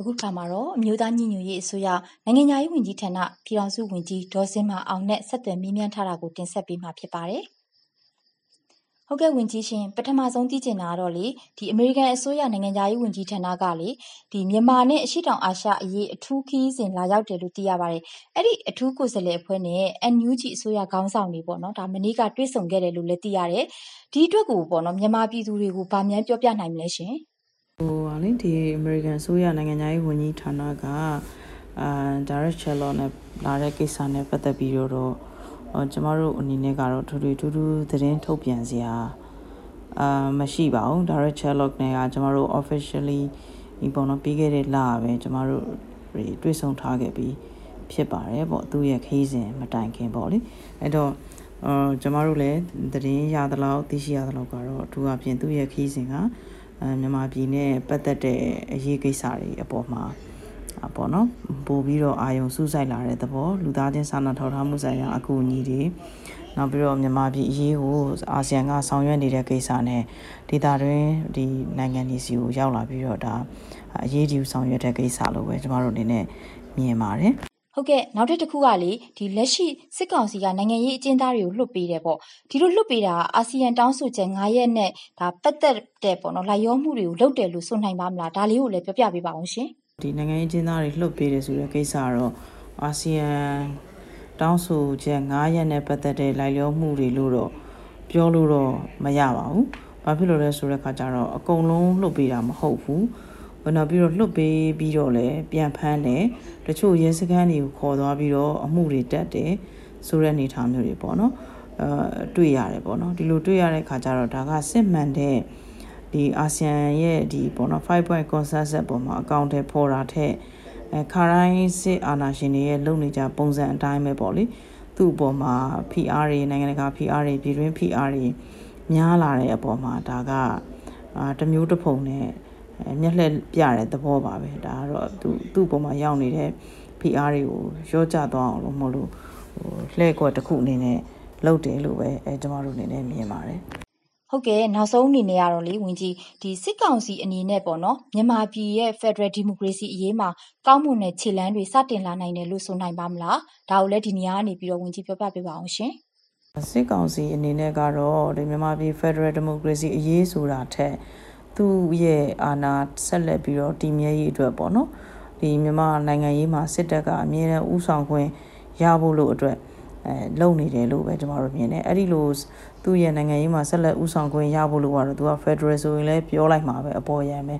အခုခါမှာတော့အမျိုးသားညီညွတ်ရေးအစိုးရနိုင်ငံညာရေးဝန်ကြီးဌာနပြည်ထောင်စုဝန်ကြီးဒေါ်စင်မာအောင်နဲ့ဆက်သွယ်မေးမြန်းထားတာကိုတင်ဆက်ပေးမှာဖြစ်ပါတယ်။ဟုတ်ကဲ့ဝန်ကြီးရှင်ပထမဆုံးသိချင်တာကတော့လေဒီအမေရိကန်အစိုးရနိုင်ငံသားရေးဝန်ကြီးဌာနကလေဒီမြန်မာနဲ့အရှိတောင်အာရှအရေးအထူးခီးစဉ်လာရောက်တယ်လို့သိရပါတယ်။အဲ့ဒီအထူးကိုယ်စားလှယ်အဖွဲ့နဲ့ NUG အစိုးရခေါင်းဆောင်တွေပေါ့နော်ဒါမနေ့ကတွေ့ဆုံခဲ့တယ်လို့လည်းသိရတယ်။ဒီအတွက်ကိုပေါ့နော်မြန်မာပြည်သူတွေကိုဗာမြန်ပြောပြနိုင်မလဲရှင်။ ဟိုဟာလေဒီအမေရိကန်ဆိုရနိုင်ငံသားရေးဝန်ကြီးဌာနကအာ direct channel နဲ့လာတဲ့ကိစ္စနဲ့ပတ်သက်ပြီးတော့အော်ကျမတို့အနေနဲ့ကတော့ထူးထူးထူးထူးသတင်းထုတ်ပြန်စရာအာမရှိပါဘူး direct channel နဲ့ကကျမတို့ officially ဒီပေါ်တော့ပြီးခဲ့တဲ့လပဲကျမတို့တွေ့ဆုံထားခဲ့ပြီးဖြစ်ပါတယ်ပေါ့သူ့ရဲ့ခီးစဉ်မတိုင်ခင်ပေါ့လေအဲ့တော့အော်ကျမတို့လည်းသတင်းရသလောက်သိရှိရသလောက်ကတော့အထူးအဖြင့်သူ့ရဲ့ခီးစဉ်ကအဲ မြန်မာပြည်နဲ့ပတ်သက်တဲ့အရေးကိစ္စတွေအပေါ်မှာအပေါ်နော်ပို့ပြီးတော့အာယုံစူးစိုက်လာတဲ့သဘောလူသားချင်းစာနာထောက်ထားမှုဆိုင်ရာအကူအညီတွေနောက်ပြီးတော့မြန်မာပြည်အရေးကိုအာဆီယံကဆောင်ရွက်နေတဲ့ကိစ္စနဲ့ဒေသတွင်းဒီနိုင်ငံတွေစီကိုရောက်လာပြီးတော့ဒါအရေးကြီးဆောင်ရွက်တဲ့ကိစ္စလို့ပဲကျမတို့အနေနဲ့မြင်ပါတယ် ဟုတ်ကဲ့နောက်တစ်ခုကလေဒီလက်ရှိစစ်ကောင်စီကနိုင်ငံရေးအကျဉ်းသားတွေကိုလွှတ်ပေးတယ်ပေါ့ဒီလိုလွှတ်ပေးတာအာဆီယံတောင်းဆိုချက်9ရက်နဲ့ဒါပတ်သက်တဲ့ပေါ့နော်လိုက်ရောမှုတွေကိုလုပ်တယ်လို့ဆိုနိုင်ပါမလားဒါလေးကိုလည်းပြောပြပေးပါအောင်ရှင်ဒီနိုင်ငံရေးအကျဉ်းသားတွေလွှတ်ပေးတယ်ဆိုတဲ့ကိစ္စကတော့အာဆီယံတောင်းဆိုချက်9ရက်နဲ့ပတ်သက်တဲ့လိုက်လျောမှုတွေလို့တော့ပြောလို့တော့မရပါဘူး။ဘာဖြစ်လို့လဲဆိုတဲ့ခါကျတော့အကုန်လုံးလွှတ်ပေးတာမဟုတ်ဘူး နောက်ပြီးတော့လွတ်ပေးပြီးတော့လည်းပြန်ဖမ်းတယ်တချို့ရဲစခန်းတွေကိုခေါ်သွားပြီးတော့အမှုတွေတက်တယ်ဆိုတဲ့အနေအထားမျိုးတွေပေါ့နော်အဲတွေ့ရတယ်ပေါ့နော်ဒီလိုတွေ့ရတဲ့ခါကျတော့ဒါကစစ်မှန်တဲ့ဒီအာဆီယံရဲ့ဒီပေါ့နော်5 point consensus ပေါ်မှာအကောင့်ထဲပေါ်တာထက်အဲခါတိုင်းစစ်အာဏာရှင်တွေရဲ့လုပ်နေကြပုံစံအတိုင်းပဲပေါ့လေသူ့အပေါ်မှာ PR တွေနိုင်ငံတကာ PR တွေပြည်တွင်း PR တွေများလာတဲ့အပေါ်မှာဒါကအာတမျိုးတစ်ဖုံနဲ့ မျက်လှည့်ပြတဲ့သဘောပါပဲဒါကတော့သူသူ့ပုံမှာရောက်နေတဲ့ PR တွေကိုရော့ကျသွားအောင်လို့မဟုတ်လို့ဟိုလှည့်ကွက်တစ်ခုအနေနဲ့လုပ်တယ်လို့ပဲအဲကျမတို့အနေနဲ့မြင်ပါတယ်ဟုတ်ကဲ့နောက်ဆုံးအနေနဲ့ကတော့လေဝင်ကြီးဒီစစ်ကောင်စီအနေနဲ့ပေါ့နော်မြန်မာပြည်ရဲ့ Federal Democracy အရေးမှာကောင်းမွန်တဲ့ခြေလှမ်းတွေစတင်လာနိုင်တယ်လို့ဆိုနိုင်ပါမလားဒါကိုလည်းဒီနေရာကနေပြီးတော့ဝင်ကြီးပြောပြပေးပါအောင်ရှင်စစ်ကောင်စီအနေနဲ့ကတော့ဒီမြန်မာပြည် Federal Democracy အရေးဆိုတာထက် သူ့ရဲ့အာဏာဆက်လက်ပြီးတော့တည်မြဲရေးအတွက်ပေါ့နော်ဒီမြန်မာနိုင်ငံရေးမှာစစ်တပ်ကအမြဲတမ်းဥဆောင်ခွင့်ရဖို့လို့အတွက်အဲလုပ်နေတယ်လို့ပဲကျွန်တော်တို့မြင်တယ်အဲ့ဒီလိုသူ့ရဲ့နိုင်ငံရေးမှာဆက်လက်ဥဆောင်ခွင့်ရဖို့လို့ကတော့သူက Federal ဆိုရင်လည်းပြောလိုက်မှာပဲအပေါ်ရံပဲ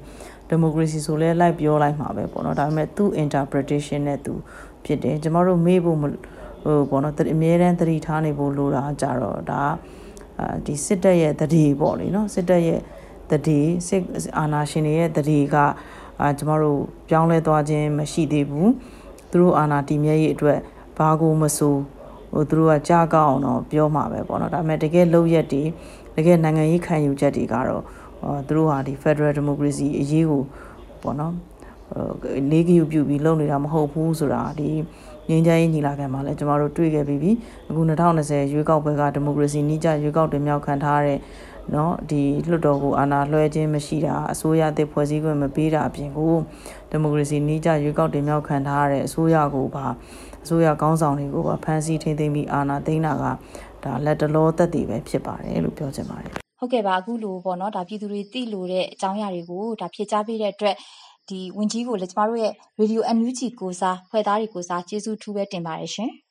Democracy ဆိုလည်းလိုက်ပြောလိုက်မှာပဲပေါ့နော်ဒါပေမဲ့သူ့ interpretation နဲ့သူဖြစ်တယ်ကျွန်တော်တို့မေးဖို့ဟိုပေါ့နော်အမြဲတမ်းသတိထားနေဖို့လိုတာကြတော့ဒါအာဒီစစ်တပ်ရဲ့တတိပေါ့လေနော်စစ်တပ်ရဲ့ တတိစစ်အာဏာရှင်တွေရဲ့တတိကအာကျမတို့ပြောင်းလဲသွားခြင်းမရှိသေးဘူးသူတို့အာဏာတည်မြဲရေးအတွက်ဘာကိုမဆိုဟိုသူတို့ကကြားကောင်းအောင်တော့ပြောမှာပဲပေါ့နော်ဒါပေမဲ့တကယ်လောက်ရက်တွေတကယ်နိုင်ငံရေးခံယူချက်တွေကတော့သူတို့ဟာဒီ Federal Democracy အရေးကိုပေါ့နော်လေးကယူပြုပြီးလုပ်နေတာမဟုတ်ဘူးဆိုတာဒီငင်းကြရေးညီလာခံမှာလည်းကျမတို့တွေ့ခဲ့ပြီးပြီအခု2020ရွေးကောက်ပွဲကဒီမိုကရေစီနှိကျရွေးကောက်တင်မြှောက်ခံထားတဲ့ เนาะဒီလွှတ်တော်ကိုအာဏာလွှဲခြင်းမရှိတာအစိုးရအသစ်ဖွဲ့စည်းခွင့်မပေးတာအပြင်ကိုဒီမိုကရေစီနှိကျရွေးကောက်တင်မြှောက်ခံထားရတဲ့အစိုးရကိုပါအစိုးရကောင်းဆောင်တွေကိုပါဖမ်းဆီးထိန်းသိမ်းပြီးအာဏာသိမ်းတာကဒါလက်တလောသက်တည်ပဲဖြစ်ပါတယ်လို့ပြောချင်ပါတယ်ဟုတ်ကဲ့ပါအခုလိုပေါ့နော်ဒါပြည်သူတွေသိလို့တဲ့အကြောင်းအရာတွေကိုဒါဖြည့်ချပေးတဲ့အတွက်ဒီဝင်ကြီးကိုလည်းကျမတို့ရဲ့ Radio NUG ကိုစားဖွဲ့သားတွေကိုစားကျေးဇူးထူးပဲတင်ပါတယ်ရှင်။